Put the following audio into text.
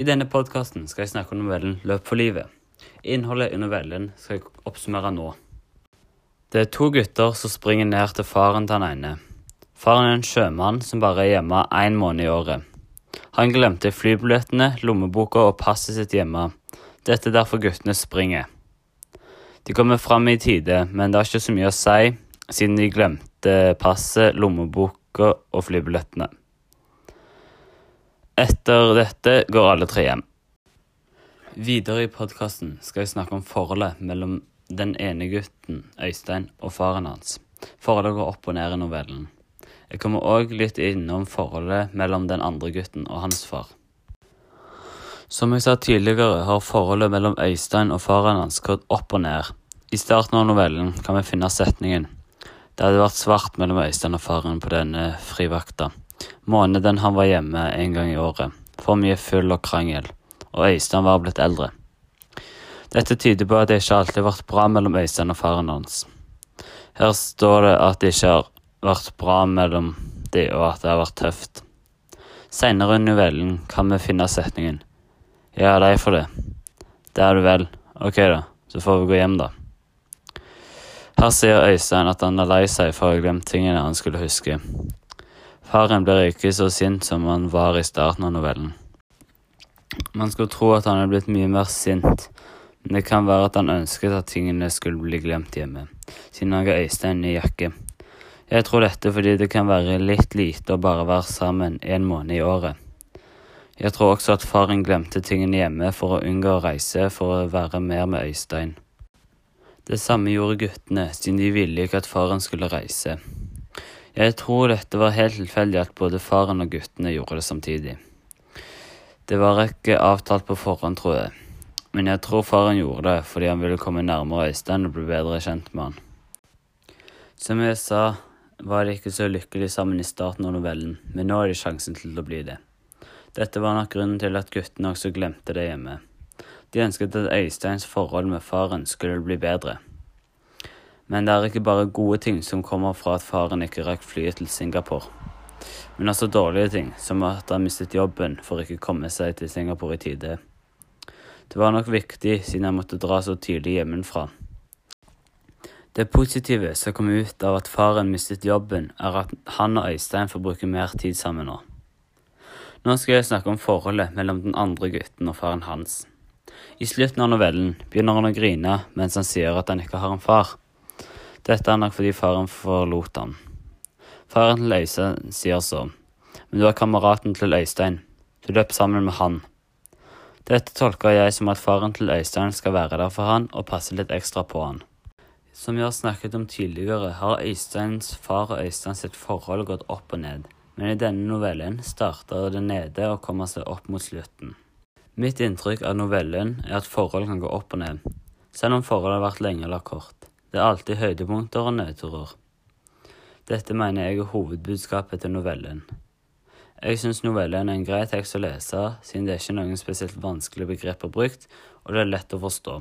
I denne podkasten skal jeg snakke om novellen 'Løp for livet'. Innholdet i novellen skal jeg oppsummere nå. Det er to gutter som springer ned til faren til den ene. Faren er en sjømann som bare er hjemme én måned i året. Han glemte flybillettene, lommeboka og passet sitt hjemme. Dette er derfor guttene springer. De kommer fram i tide, men det har ikke så mye å si, siden de glemte passet, lommeboka og flybillettene. Etter dette går alle tre hjem. Videre i podkasten skal jeg snakke om forholdet mellom den ene gutten, Øystein, og faren hans. Forholdet går opp og ned i novellen. Jeg kommer òg litt innom forholdet mellom den andre gutten og hans far. Som jeg sa tidligere, har forholdet mellom Øystein og faren hans gått opp og ned. I starten av novellen kan vi finne setningen Det hadde vært svart mellom Øystein og faren på denne frivakta. Måneden han var hjemme en gang i året. For mye fyll og krangel. Og Øystein var blitt eldre. Dette tyder på at det ikke alltid har vært bra mellom Øystein og faren hans. Her står det at det ikke har vært bra mellom de, og at det har vært tøft. Seinere i novellen kan vi finne setningen Jeg er lei for det. Det er du vel. Ok, da. Så får vi gå hjem, da. Her sier Øystein at han er lei seg for å ha glemt tingene han skulle huske. Faren blir ikke så sint som han var i starten av novellen. Man skulle tro at han er blitt mye mer sint, men det kan være at han ønsket at tingene skulle bli glemt hjemme, siden han ga Øystein ny jakke. Jeg tror dette fordi det kan være litt lite å bare være sammen en måned i året. Jeg tror også at faren glemte tingene hjemme for å unngå å reise for å være mer med Øystein. Det samme gjorde guttene, siden de ville ikke at faren skulle reise. Jeg tror dette var helt tilfeldig at både faren og guttene gjorde det samtidig. Det var ikke avtalt på forhånd, tror jeg, men jeg tror faren gjorde det fordi han ville komme nærmere Øystein og bli bedre kjent med han. Som jeg sa, var de ikke så lykkelige sammen i starten av novellen, men nå har de sjansen til å bli det. Dette var nok grunnen til at guttene også glemte det hjemme. De ønsket at Øysteins forhold med faren skulle bli bedre. Men det er ikke bare gode ting som kommer fra at faren ikke rakk flyet til Singapore, men også dårlige ting, som at han mistet jobben for ikke å komme seg til Singapore i tide. Det var nok viktig siden han måtte dra så tidlig hjemmefra. Det positive som kom ut av at faren mistet jobben, er at han og Øystein får bruke mer tid sammen nå. Nå skal jeg snakke om forholdet mellom den andre gutten og faren hans. I slutten av novellen begynner han å grine mens han sier at han ikke har en far. Dette er nok fordi faren forlot han. Faren til Øystein sier så, men du er kameraten til Øystein, du løp sammen med han. Dette tolker jeg som at faren til Øystein skal være der for han og passe litt ekstra på han. Som vi har snakket om tidligere, har Øysteins far og Øystein sitt forhold gått opp og ned, men i denne novellen starter det nede og kommer seg opp mot slutten. Mitt inntrykk av novellen er at forhold kan gå opp og ned, selv om forholdet har vært lenge eller kort. Det er alltid høydepunkter og nedturer. Dette mener jeg er hovedbudskapet til novellen. Jeg syns novellen er en grei tekst å lese, siden det er ikke noen spesielt vanskelige begreper brukt, og det er lett å forstå.